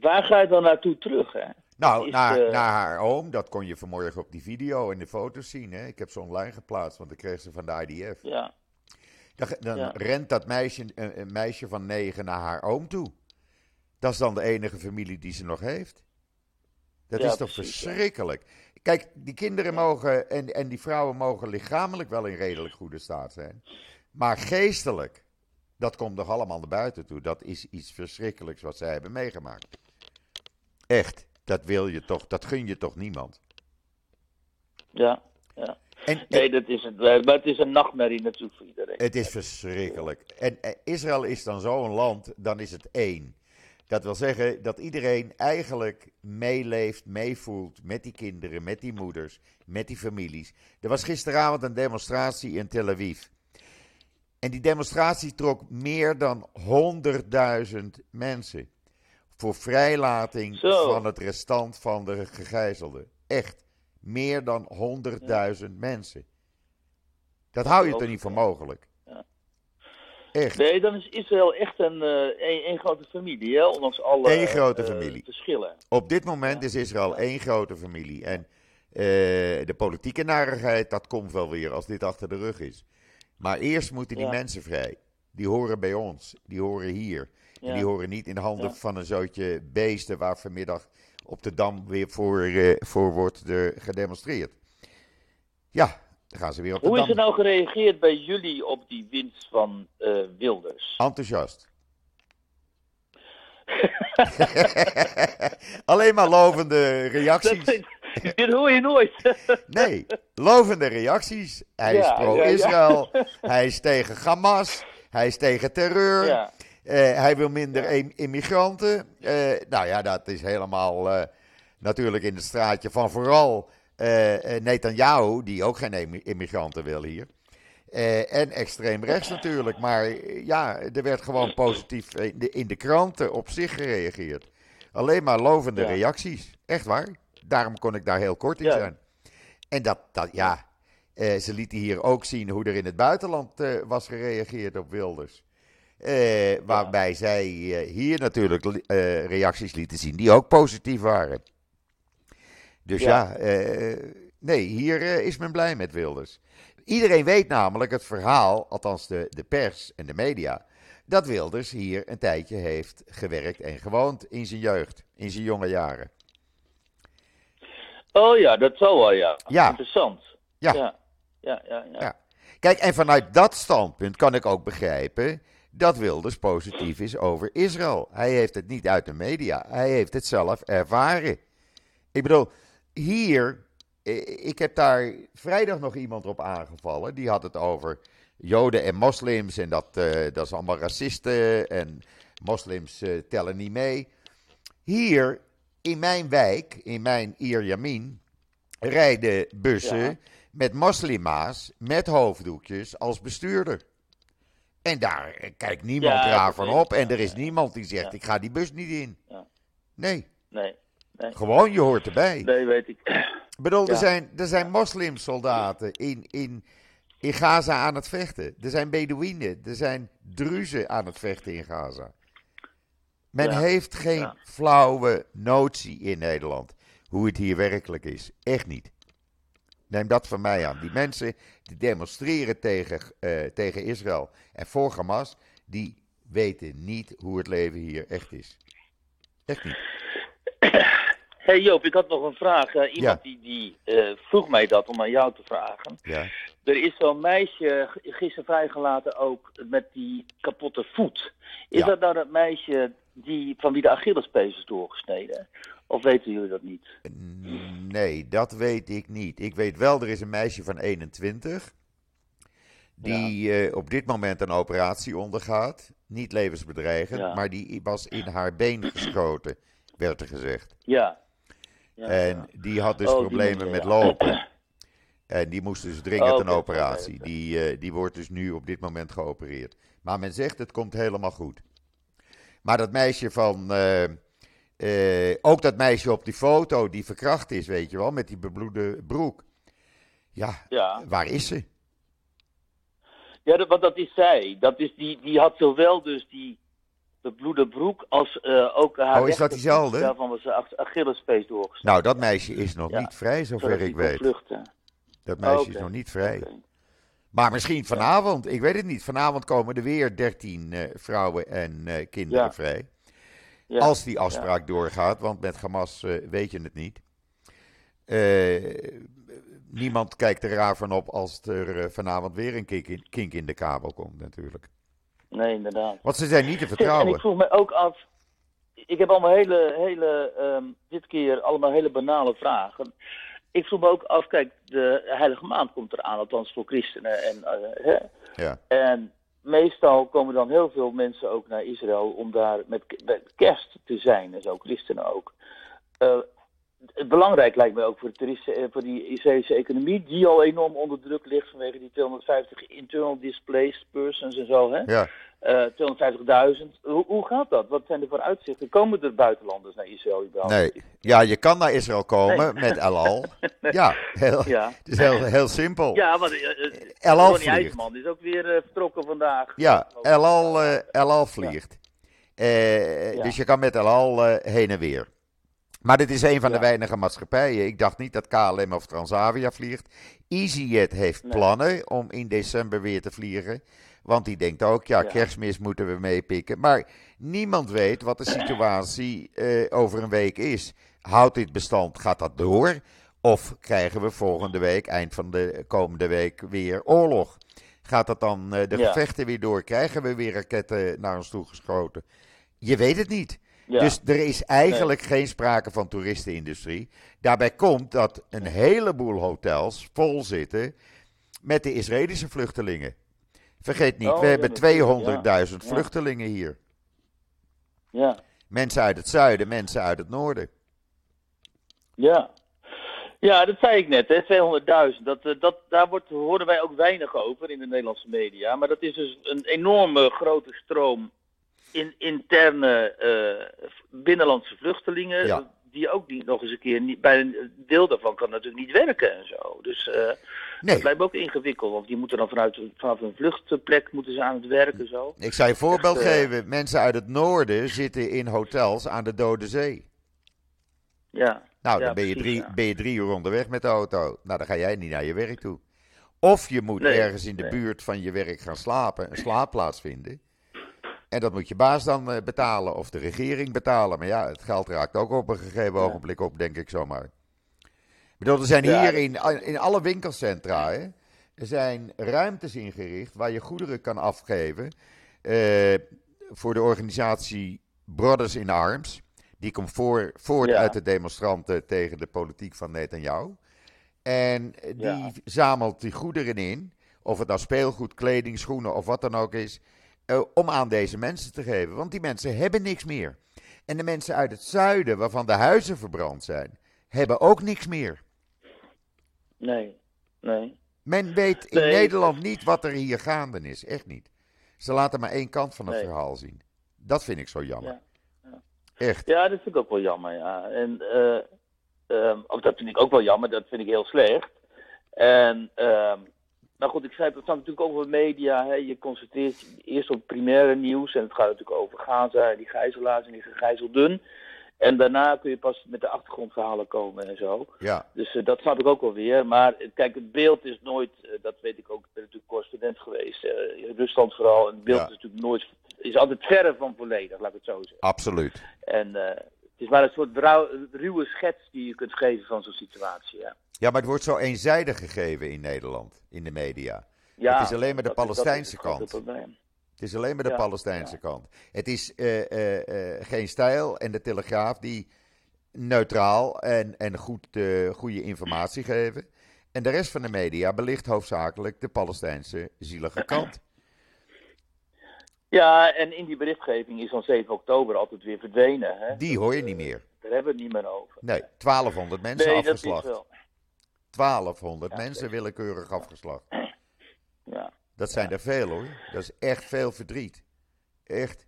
waar ga je dan naartoe terug? Hè? nou, naar, eh, naar haar oom, dat kon je vanmorgen op die video en de foto's zien. Hè? Ik heb ze online geplaatst, want ik kreeg ze van de IDF. Ja, Dan, dan Ja. rent dat meisje, een, een meisje van negen naar haar oom toe. Dat is dan de enige familie die ze nog heeft. Dat Ja, is toch precies, ja. verschrikkelijk. Kijk, die kinderen mogen en, en die vrouwen mogen lichamelijk wel in redelijk goede staat zijn. Maar geestelijk, dat komt nog allemaal naar buiten toe. Dat is iets verschrikkelijks wat zij hebben meegemaakt. Echt, dat wil je toch, dat gun je toch niemand. ja, ja. En, Nee, dat is het. Maar het is een nachtmerrie natuurlijk voor iedereen. Het is verschrikkelijk. En eh, Israël is dan zo'n land, dan is het één. Dat wil zeggen dat iedereen eigenlijk meeleeft, meevoelt met die kinderen, met die moeders, met die families. Er was gisteravond een demonstratie in Tel Aviv. En die demonstratie trok meer dan 100.000 mensen. Voor vrijlating Zo. van het restant van de gegijzelden. Echt. Meer dan 100.000 mensen. Dat hou je toch niet voor mogelijk? Ja. Echt. Nee, dan is Israël echt een, eh, een, grote familie, hè? ondanks alle Eén grote eh, familie. verschillen. Op dit moment is Israël één grote familie. En eh, de politieke narigheid, dat komt wel weer als dit achter de rug is. Maar eerst moeten die Ja. mensen vrij. Die horen bij ons. Die horen hier. En die horen niet in de handen Ja. van een zootje beesten waar vanmiddag op de Dam weer voor, eh, voor wordt gedemonstreerd. Ja, dan gaan ze weer op de Hoe is Dam. er nou gereageerd bij jullie op die winst van eh, Wilders? Enthousiast. Alleen maar lovende reacties. Dit hoor je nooit. Nee, lovende reacties. Hij is Ja, pro-Israël. Hij is tegen Hamas. Hij is tegen terreur. Eh, hij wil minder im- immigranten. Eh, nou ja, dat is helemaal eh, natuurlijk in het straatje van vooral Netanyahu, die ook geen immi- immigranten wil hier. En extreem rechts natuurlijk. Maar ja, er werd gewoon positief in de, in de kranten op zich gereageerd. Alleen maar lovende reacties. Echt waar. Daarom kon ik daar heel kort in Ja. zijn. En dat, dat ja, eh, ze lieten hier ook zien hoe er in het buitenland eh, was gereageerd op Wilders. Eh, waarbij zij hier natuurlijk reacties lieten zien die ook positief waren. Dus ja, Ja. nee, hier is men blij met Wilders. Iedereen weet namelijk het verhaal, althans de, de pers en de media, dat Wilders hier een tijdje heeft gewerkt en gewoond in zijn jeugd, in zijn jonge jaren. Oh ja, dat zal wel, ja. Ja. Interessant. Ja. Ja, ja, ja. ja. Kijk, en vanuit dat standpunt kan ik ook begrijpen dat Wilders positief is over Israël. Hij heeft het niet uit de media, hij heeft het zelf ervaren. Ik bedoel, hier, ik heb daar vrijdag nog iemand op aangevallen, die had het over Joden en moslims en dat, eh, dat is allemaal racisten en moslims eh, tellen niet mee. Hier, in mijn wijk, in mijn Ierjamin, rijden bussen Ja. met moslima's met hoofddoekjes als bestuurder. En daar eh, kijkt niemand Ja, raar van op. En er is niemand die zegt. Ik ga die bus niet in. Nee, Nee, nee. gewoon je hoort erbij. Nee, weet ik. Ik bedoel, er zijn, er zijn moslimsoldaten in, in, in Gaza aan het vechten. Er zijn Bedouinen, er zijn Druzen aan het vechten in Gaza. Men Ja. heeft geen Ja. flauwe notie in Nederland hoe het hier werkelijk is. Echt niet. Neem dat van mij aan. Die mensen die demonstreren tegen, uh, tegen Israël en voor Hamas, die weten niet hoe het leven hier echt is. Echt niet. Hey Joop, ik had nog een vraag. Uh, iemand die, die uh, vroeg mij dat om aan jou te vragen. Ja. Er is zo'n meisje gisteren vrijgelaten ook met die kapotte voet. Is Ja. dat nou dat meisje die, van wie de Achillespees is doorgesneden? Of weten jullie dat niet? Nee, dat weet ik niet. Ik weet wel, er is een meisje van 21 die eh, op dit moment een operatie ondergaat. Niet levensbedreigend, Ja. maar die was in haar been geschoten, werd er gezegd. Ja. ja En die had dus Oh, problemen met lopen. En die moest dus dringend Oh, een operatie. Die, eh, die wordt dus nu op dit moment geopereerd. Maar men zegt het komt helemaal goed. Maar dat meisje van. eh, eh, ook dat meisje op die foto die verkracht is, weet je wel, met die bebloede broek. Ja, Ja, waar is ze? ja dat, want dat is zij. Dat is die, die had zowel dus die bebloede broek als eh, ook haar Oh, is dat diezelfde? Daarvan was Ach- Achillespees doorgesneden. Nou, dat meisje is nog Ja. niet vrij, zover zodat ik weet. vluchten. Dat meisje is nog niet vrij. Oké. Maar misschien vanavond, ik weet het niet. Vanavond komen er weer 13 eh, vrouwen en eh, kinderen Ja. vrij. Ja. Als die afspraak doorgaat, want met Hamas eh, weet je het niet. Niemand kijkt er raar van op als er vanavond weer een kink in, kink in de kabel komt, natuurlijk. Nee, inderdaad. Want ze zijn niet te Zeg, En vertrouwen. ik vroeg me ook af. Ik heb allemaal hele, hele, ehm, dit keer allemaal hele banale vragen. Ik vroeg me ook af, kijk, de heilige maand komt eraan, althans voor christenen. En, eh, hè? Ja. en meestal komen dan heel veel mensen ook naar Israël om daar met, kerst te zijn, en zo, christenen ook. Eh, belangrijk lijkt mij ook voor, de eh, voor die Israëlische economie, die al enorm onder druk ligt vanwege die 250 internal displaced persons en zo. Hè? Ja. Eh, 250.000. Hoe, hoe gaat dat? Wat zijn er voor uitzichten? Komen er buitenlanders naar Israël überhaupt? Nee. Ja, je kan naar Israël komen met El Al. Ja, heel, Ja. het is heel, heel simpel. Ja, want uh, El Al vliegt. Is ook weer eh, vertrokken vandaag. Ja, El Al, eh, El Al vliegt. Eh, Ja. Dus je kan met El Al eh, heen en weer. Maar dit is een van de weinige maatschappijen. Ik dacht niet dat KLM of Transavia vliegt. EasyJet heeft Nee. plannen om in december weer te vliegen. Want die denkt ook, ja, Ja. kerstmis moeten we meepikken. Maar niemand weet wat de situatie eh, over een week is. Houdt dit bestand, gaat dat door? Of krijgen we volgende week, eind van de komende week, weer oorlog? Gaat dat dan eh, de Ja. gevechten weer door? Krijgen we weer raketten naar ons toe geschoten? Je weet het niet. Ja. Dus er is eigenlijk geen sprake van toeristenindustrie. Daarbij komt dat een heleboel hotels vol zitten met de Israëlische vluchtelingen. Vergeet niet, Oh, we hebben natuurlijk, 200.000 ja. Ja. vluchtelingen hier. ja. Mensen uit het zuiden, mensen uit het noorden. Ja. Ja, dat zei ik net, hè, 200.000. Dat, eh, dat, daar wordt, horen wij ook weinig over in de Nederlandse media. Maar dat is dus een enorme grote stroom in, interne eh, binnenlandse vluchtelingen. Ja. Die ook niet nog eens een keer, niet, bij een deel daarvan kan natuurlijk niet werken en zo. Dus eh, dat Nee, lijkt me ook ingewikkeld. Want die moeten dan vanuit, vanaf een vluchtplek moeten ze aan het werken zo. ik zou je een voorbeeld Echt, eh, geven. Mensen uit het noorden zitten in hotels aan de Dode Zee. Ja. Nou, Ja, dan ben je, precies, drie, ja. ben je drie uur onderweg met de auto. Nou, dan ga jij niet naar je werk toe. Of je moet Nee, ergens in de nee. buurt van je werk gaan slapen, een slaapplaats vinden. En dat moet je baas dan eh, betalen of de regering betalen. Maar ja, het geld raakt ook op een gegeven Ja. ogenblik op, denk ik zomaar. Ik bedoel, er zijn Ja, hier in, in alle winkelcentra, hè, er zijn ruimtes ingericht waar je goederen kan afgeven. eh, voor de organisatie Brothers in Arms. Die komt voor, voort Ja. uit de demonstranten tegen de politiek van Netanyahu. En die zamelt die goederen in, of het nou speelgoed, kleding, schoenen of wat dan ook is, eh, om aan deze mensen te geven. Want die mensen hebben niks meer. En de mensen uit het zuiden, waarvan de huizen verbrand zijn, hebben ook niks meer. Nee. Nee. Men weet in Nee. Nederland niet wat er hier gaande is. Echt niet. Ze laten maar één kant van het Nee. verhaal zien. Dat vind ik zo jammer. Ja. Echt. Ja, dat vind ik ook wel jammer, ja. En, eh, ehm, dat vind ik ook wel jammer, dat vind ik heel slecht. En, ehm maar goed, ik zei het, gaat natuurlijk over media. Hè. Je concentreert je eerst op primaire nieuws. En het gaat natuurlijk over Gaza en die gijzelaars en die gegijzelden. En daarna kun je pas met de achtergrondverhalen komen en zo. Ja, Dus eh, dat snap ik ook wel weer. Maar eh, kijk, het beeld is nooit, eh, dat weet ik ook, ik ben natuurlijk correspondent geweest, eh, in Rusland vooral. En het beeld Ja. is natuurlijk nooit, is altijd verre van volledig, laat ik het zo zeggen. absoluut. En is maar een soort ruwe schets die je kunt geven van zo'n situatie. Ja. Ja, maar het wordt zo eenzijdig gegeven in Nederland, in de media. Ja, Het is alleen maar de is- Palestijnse het kant. Het is alleen maar de Ja, Palestijnse kant. Het is eh, eh, eh, geen stijl en de Telegraaf die neutraal en, en goed, goede informatie geven. En de rest van de media belicht hoofdzakelijk de Palestijnse zielige kant. Ja, en in die berichtgeving is dan 7 oktober altijd weer verdwenen. Hè? Die hoor je niet meer. Daar hebben we het niet meer over. Nee, 1200 mensen nee, dat is afgeslacht. wel. 1200 Ja, mensen willekeurig afgeslacht. Ja. Dat zijn er veel hoor. Dat is echt veel verdriet. Echt.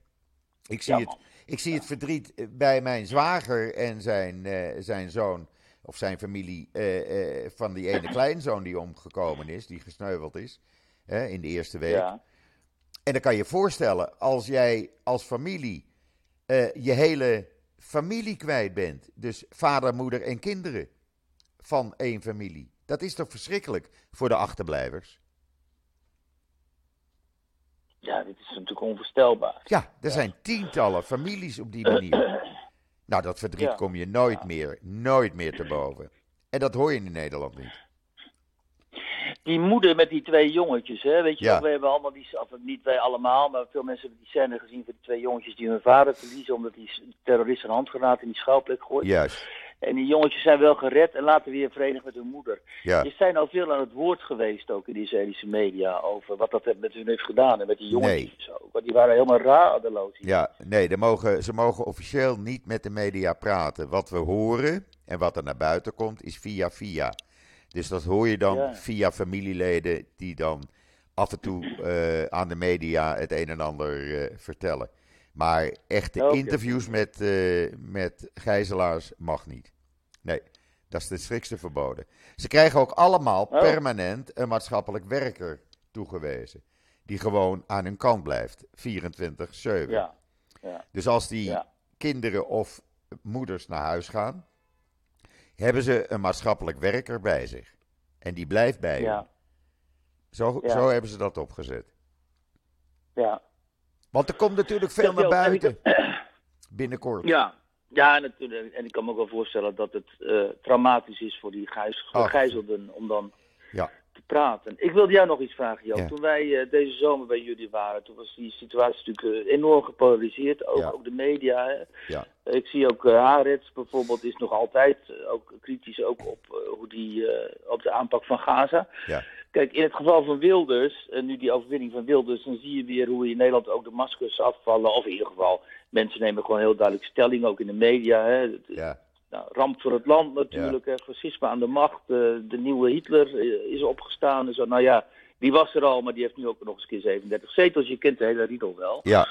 Ik zie, Ja, het, ik zie het verdriet eh, bij mijn zwager en zijn, eh, zijn zoon, of zijn familie, eh, eh, van die ene kleinzoon die omgekomen is, die gesneuveld is in de eerste week. Ja. En dan kan je je voorstellen, als jij als familie eh, je hele familie kwijt bent, dus vader, moeder en kinderen van één familie, dat is toch verschrikkelijk voor de achterblijvers? ja, dit is natuurlijk onvoorstelbaar. Ja, er zijn tientallen families op die manier. Nou, dat verdriet Ja. kom je nooit meer, nooit meer te boven. En dat hoor je in Nederland niet. Die moeder met die twee jongetjes, hè, weet je Ja. we hebben allemaal die, of niet wij allemaal, maar veel mensen hebben die scène gezien van die twee jongetjes die hun vader verliezen omdat die terrorist een handgranaat in die schouwplek gooit. Juist, En die jongetjes zijn wel gered en later weer verenigd met hun moeder. ja. Is zijn al veel aan het woord geweest ook in de Israëlische media over wat dat met hun heeft gedaan en met die jongetjes Nee. Want die waren helemaal radeloos. Ja, nee, er mogen, ze mogen officieel niet met de media praten. Wat we horen en wat er naar buiten komt, is via via. Dus dat hoor je dan Ja. via familieleden die dan af en toe eh, aan de media het een en ander eh, vertellen. Maar echte interviews met, eh, met gijzelaars mag niet. Nee, dat is de strikste verboden. Ze krijgen ook allemaal Oh. permanent een maatschappelijk werker toegewezen. Die gewoon aan hun kant blijft, 24-7. Ja, ja, Dus als die ja. kinderen of moeders naar huis gaan, hebben ze een maatschappelijk werker bij zich. En die blijft bij ja, Zo, Ja. zo hebben ze dat opgezet. ja. Want er komt natuurlijk veel naar buiten binnenkort. Ja, ja natuurlijk. En ik kan me ook wel voorstellen dat het eh, traumatisch is voor die gegijzelden om dan Ja. Te praten. Ik wilde jou nog iets vragen, Joop. Ja. Toen wij eh, deze zomer bij jullie waren, toen was die situatie natuurlijk eh, enorm gepolariseerd. Ook, Ja. ook de media. Hè. Ja. Ik zie ook uh, Haaretz bijvoorbeeld is nog altijd ook kritisch ook op, hoe die, op de aanpak van Gaza. Ja. Kijk, in het geval van Wilders, en nu die overwinning van Wilders, dan zie je weer hoe in Nederland ook de maskers afvallen. Of in ieder geval, mensen nemen gewoon heel duidelijk stelling, ook in de media. Hè. Het- nou, ramp voor het land natuurlijk, fascisme aan de macht. eh, de nieuwe Hitler eh, is opgestaan en zo. Nou ja, die was er al, maar die heeft nu ook nog eens een keer 37 zetels. Je kent de hele riedel wel. ja,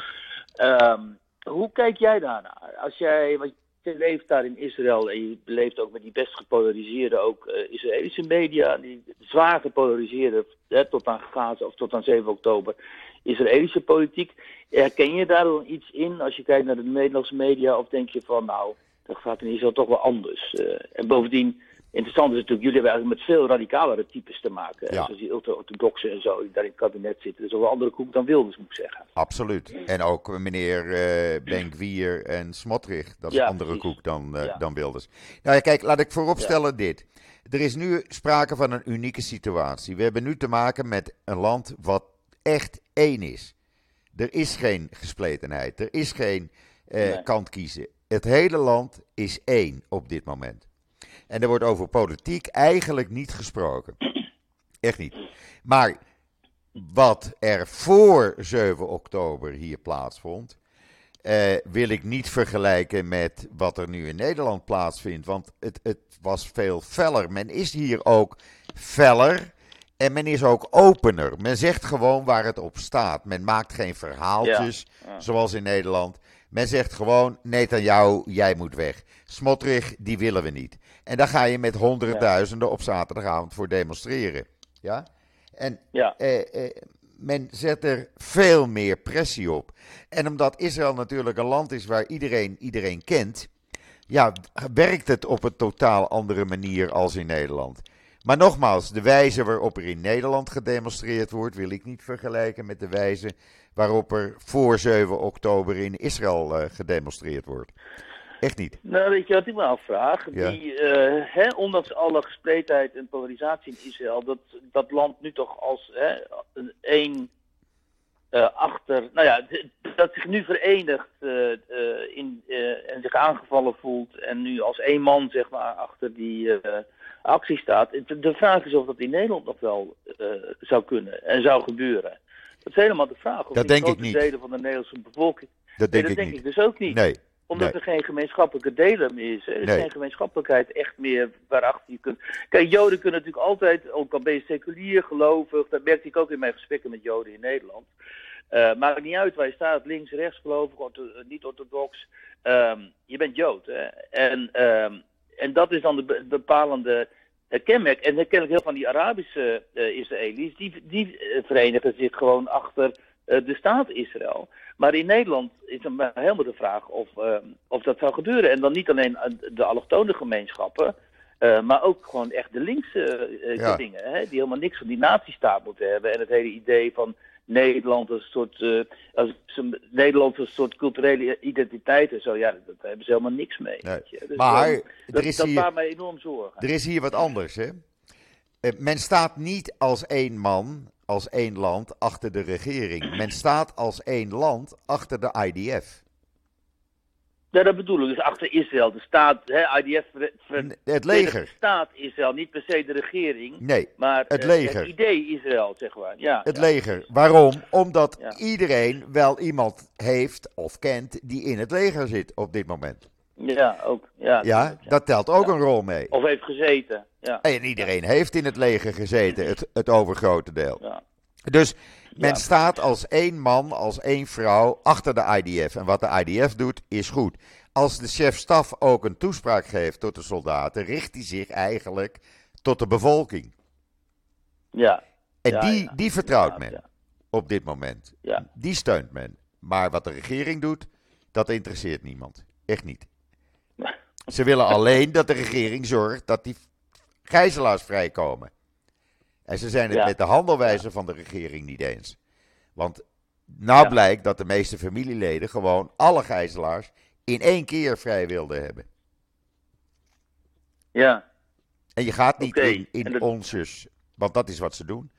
Ehm, hoe kijk jij daarnaar? Als jij, want je leeft daar in Israël en je leeft ook met die best gepolariseerde ook eh, Israëlische media, die zwaar gepolariseerde hè, tot aan Gaza of tot aan 7 oktober Israëlische politiek. Herken je daar dan iets in als je kijkt naar de Nederlandse media of denk je van nou, dat gaat in Israël toch wel anders? Eh, en bovendien, interessant is natuurlijk, jullie hebben eigenlijk met veel radicalere types te maken. Ja. Zoals die ultra-orthodoxen en zo, die daar in het kabinet zitten. Dus op een andere koek dan Wilders, moet ik zeggen. absoluut. En ook meneer eh Benkwier en Smotrich, dat is Ja, een andere precies. koek dan, eh, Ja. dan Wilders. Nou ja, kijk, laat ik vooropstellen dit. Er is nu sprake van een unieke situatie. We hebben nu te maken met een land wat echt één is. Er is geen gespletenheid, er is geen Nee. kant kiezen. Het hele land is één op dit moment. En er wordt over politiek eigenlijk niet gesproken. Echt niet. Maar wat er voor 7 oktober hier plaatsvond, eh, wil ik niet vergelijken met wat er nu in Nederland plaatsvindt. Want het, het was veel feller. Men is hier ook feller. En men is ook opener. Men zegt gewoon waar het op staat. Men maakt geen verhaaltjes Ja, ja. zoals in Nederland. Men zegt gewoon: Netanyahu, jij moet weg. Smotrich, die willen we niet. En daar ga je met honderdduizenden op zaterdagavond voor demonstreren. Ja? En Ja. eh, eh, men zet er veel meer pressie op. En omdat Israël natuurlijk een land is waar iedereen iedereen kent, ja, werkt het op een totaal andere manier als in Nederland. Maar nogmaals, de wijze waarop er in Nederland gedemonstreerd wordt, wil ik niet vergelijken met de wijze waarop er voor 7 oktober in Israël uh, gedemonstreerd wordt. Echt niet. Nou, weet je wat ik me afvraag? Ja. Die, uh, hè, ondanks alle gespletenheid en polarisatie in Israël, dat dat land nu toch als hè, een één uh, achter, nou ja, dat zich nu verenigt uh, in, en zich aangevallen voelt en nu als één man zeg maar achter die actie staat. De vraag is of dat in Nederland nog wel zou kunnen en zou gebeuren. Dat is helemaal de vraag. Of dat denk ik niet. delen van de Nederlandse bevolking. Dat denk nee, ik dat denk niet. ik dus ook niet. Nee. Omdat Nee. er geen gemeenschappelijke delen meer is. Er is geen gemeenschappelijkheid echt meer waarachter je kunt. Kijk, Joden kunnen natuurlijk altijd, ook al ben je seculier, gelovig, dat merkte ik ook in mijn gesprekken met Joden in Nederland. Eh maakt niet uit waar je staat, links, rechts, gelovig, ortho- eh, niet orthodox. Ehm, je bent Jood. Hè? En, ehm, en dat is dan de be- bepalende kenmerk. En kennelijk heel van die Arabische eh Israëli's, die, die eh, verenigen zich gewoon achter eh, de staat Israël. Maar in Nederland is dan maar helemaal de vraag of, of dat zou gebeuren. En dan niet alleen de allochtone gemeenschappen, maar ook gewoon echt de linkse Ja. dingen. Hè, die helemaal niks van die nazistaat moeten hebben. En het hele idee van Nederland als een soort, eh, als Nederland als een soort culturele identiteit en zo. Ja, dat, daar hebben ze helemaal niks mee. Nee. Dus, Maar er is dat hier- baart mij enorm zorgen. Er is hier wat anders, hè? Eh, Men staat niet als één man, als één land achter de regering. Men staat als één land achter de IDF. Ja, dat bedoel ik. Dus achter Israël, de staat, hè, IDF, ver- ver- N- Het leger. de staat Israël, niet per se de regering, Nee, maar Het eh, leger. het idee Israël, zeg maar. Ja, het ja. leger. Waarom? Omdat Ja. iedereen wel iemand heeft of kent die in het leger zit op dit moment. Ja, ook. Ja, Ja, dat telt ook een rol mee. Of heeft gezeten. Ja. En iedereen heeft in het leger gezeten, het, het overgrote deel. ja. Dus men staat als één man, als één vrouw achter de IDF. En wat de IDF doet, is goed. Als de chef-staf ook een toespraak geeft tot de soldaten, richt hij zich eigenlijk tot de bevolking. Ja. En Ja, die, ja. die vertrouwt men ja. op dit moment. Ja. Die steunt men. Maar wat de regering doet, dat interesseert niemand. Echt niet. Ze willen alleen dat de regering zorgt dat die gijzelaars vrijkomen. En ze zijn het Ja. met de handelwijze van de regering niet eens. Want nou Ja. blijkt dat de meeste familieleden gewoon alle gijzelaars in één keer vrij wilden hebben. Ja. En je gaat niet in, in dat- onsjes, want dat is wat ze doen.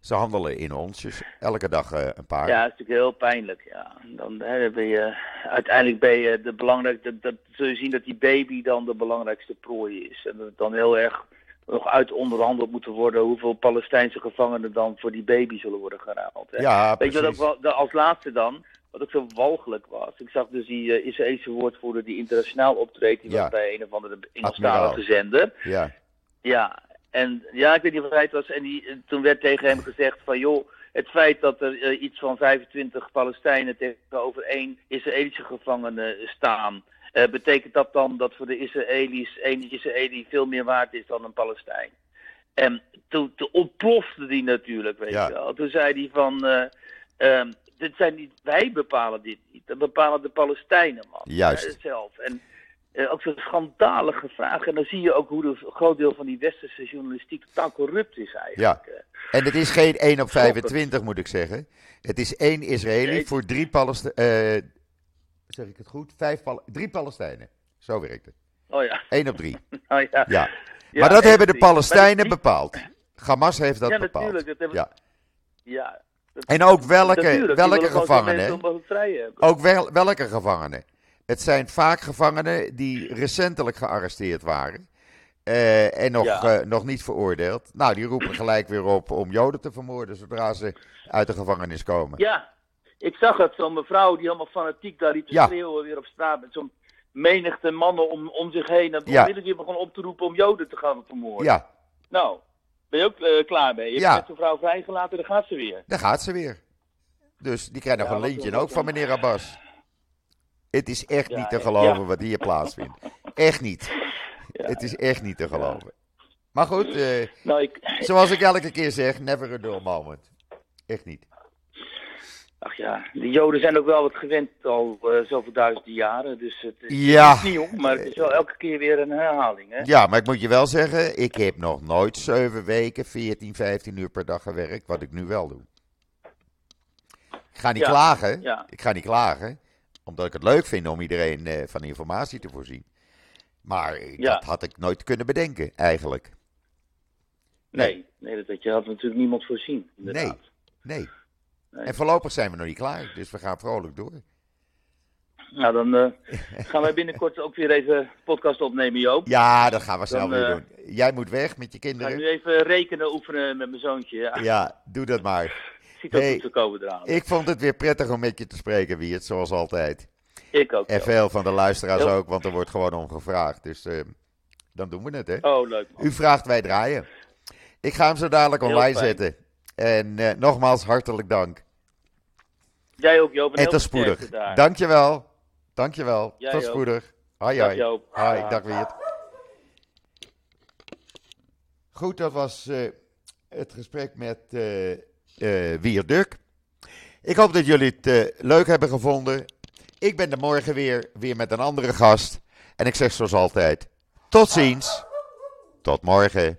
Ze handelen in onsjes, elke dag eh, een paar. Ja, dat is natuurlijk heel pijnlijk. Ja. Dan hè, ben je, uiteindelijk ben je de belangrijkste, dat, dat zul je zien dat die baby dan de belangrijkste prooi is. En dat het dan heel erg nog uit onderhandeld moet worden hoeveel Palestijnse gevangenen dan voor die baby zullen worden geruild. Hè. Ja, Weet je wat ook wel, als laatste dan, wat ook zo walgelijk was. Ik zag dus die eh, Israëlische woordvoerder die internationaal optreedt, die Ja. was bij een of andere Engelstalige zender. Ja, Ja, en ja, ik weet niet of hij het was. En die, en toen werd tegen hem gezegd van joh, het feit dat er eh, iets van 25 Palestijnen tegenover één Israëlische gevangene staan. Eh, betekent dat dan dat voor de Israëli's één Israëli veel meer waard is dan een Palestijn? En toen, toen ontplofte die natuurlijk, weet Ja. je wel. Toen zei hij van, eh, ehm, dit zijn niet, wij bepalen dit niet, dat bepalen de Palestijnen, man. Juist. Eh, zelf. En ook zo'n schandalige vraag. En dan zie je ook hoe de- een groot deel van die westerse journalistiek totaal corrupt is eigenlijk. Ja. en het is geen 1 op 25 moet ik zeggen. Het is één Israëli Nee. voor drie Palestijnen. Zeg ik het goed? Vijf Pal- drie Palestijnen. Zo werkt het. Oh ja. 1 op 3. Oh, ja. Ja. Ja, maar dat hebben de drie. Palestijnen bepaald. Hamas heeft dat Ja, bepaald. natuurlijk. Dat hebben, Ja. ja. dat- En ook welke, natuurlijk, welke gevangenen? Ook wel, welke gevangenen? Het zijn vaak gevangenen die recentelijk gearresteerd waren. eh, en nog, Ja. eh, nog niet veroordeeld. Nou, die roepen gelijk weer op om Joden te vermoorden zodra ze uit de gevangenis komen. Ja, ik zag het, zo'n mevrouw die helemaal fanatiek daar liep te Ja. schreeuwen weer op straat. Met zo'n menigte mannen om, om zich heen. En onmiddellijk weer begon op te roepen om Joden te gaan vermoorden. Ja, Nou, ben je ook eh, klaar mee? Je hebt Ja. zo'n vrouw vrijgelaten, dan gaat ze weer. daar gaat ze weer. Dus die krijgt nog Ja, een lintje ook van meneer Abbas. Het is echt Ja, niet te geloven wat hier plaatsvindt. Echt niet. Ja, Het is echt niet te geloven. Maar goed, eh, Nou, ik, zoals ik elke keer zeg, never a dull moment. Echt niet. Ach ja, de Joden zijn ook wel wat gewend al uh, zoveel duizenden jaren. Dus het is Ja. niet nieuw, maar het is wel elke keer weer een herhaling. Hè? Ja, maar ik moet je wel zeggen, ik heb nog nooit zeven weken, 14, 15 uur per dag gewerkt, wat ik nu wel doe. Ik ga niet Ja, klagen, ja. ik ga niet klagen, omdat ik het leuk vind om iedereen eh, van informatie te voorzien. Maar eh, Ja. dat had ik nooit kunnen bedenken, eigenlijk. Nee, nee dat, dat je had natuurlijk niemand voorzien. Inderdaad. Nee. Nee. En voorlopig zijn we nog niet klaar, dus we gaan vrolijk door. Nou, dan eh, gaan wij binnenkort ook weer even podcast opnemen, Joop. Ja, dat gaan we snel Dan, weer eh, doen. Jij moet weg met je Ik ga kinderen. nu even rekenen oefenen met mijn zoontje. Ja, Ja, doe dat maar. ziet ook hey, goed te komen eraan. Ik vond het weer prettig om met je te spreken, Wiert, zoals altijd. Ik ook. En Joop. veel van de luisteraars ook, want er wordt gewoon om gevraagd. Dus eh, dan doen we het, hè. Oh, leuk man. U vraagt, wij draaien. Ik ga hem zo dadelijk online zetten. En eh, nogmaals, hartelijk dank. Jij ook, Joop. En, En tot spoedig. daar. Dankjewel. Dankjewel. Jij tot spoedig. Hoi, hoi. Joop. Hoi, Dag. Wiert. Goed, dat was eh, het gesprek met Wiert Duk. Ik hoop dat jullie het leuk hebben gevonden. Ik ben er morgen weer, weer met een andere gast. En ik zeg zoals altijd, tot ziens. Tot morgen.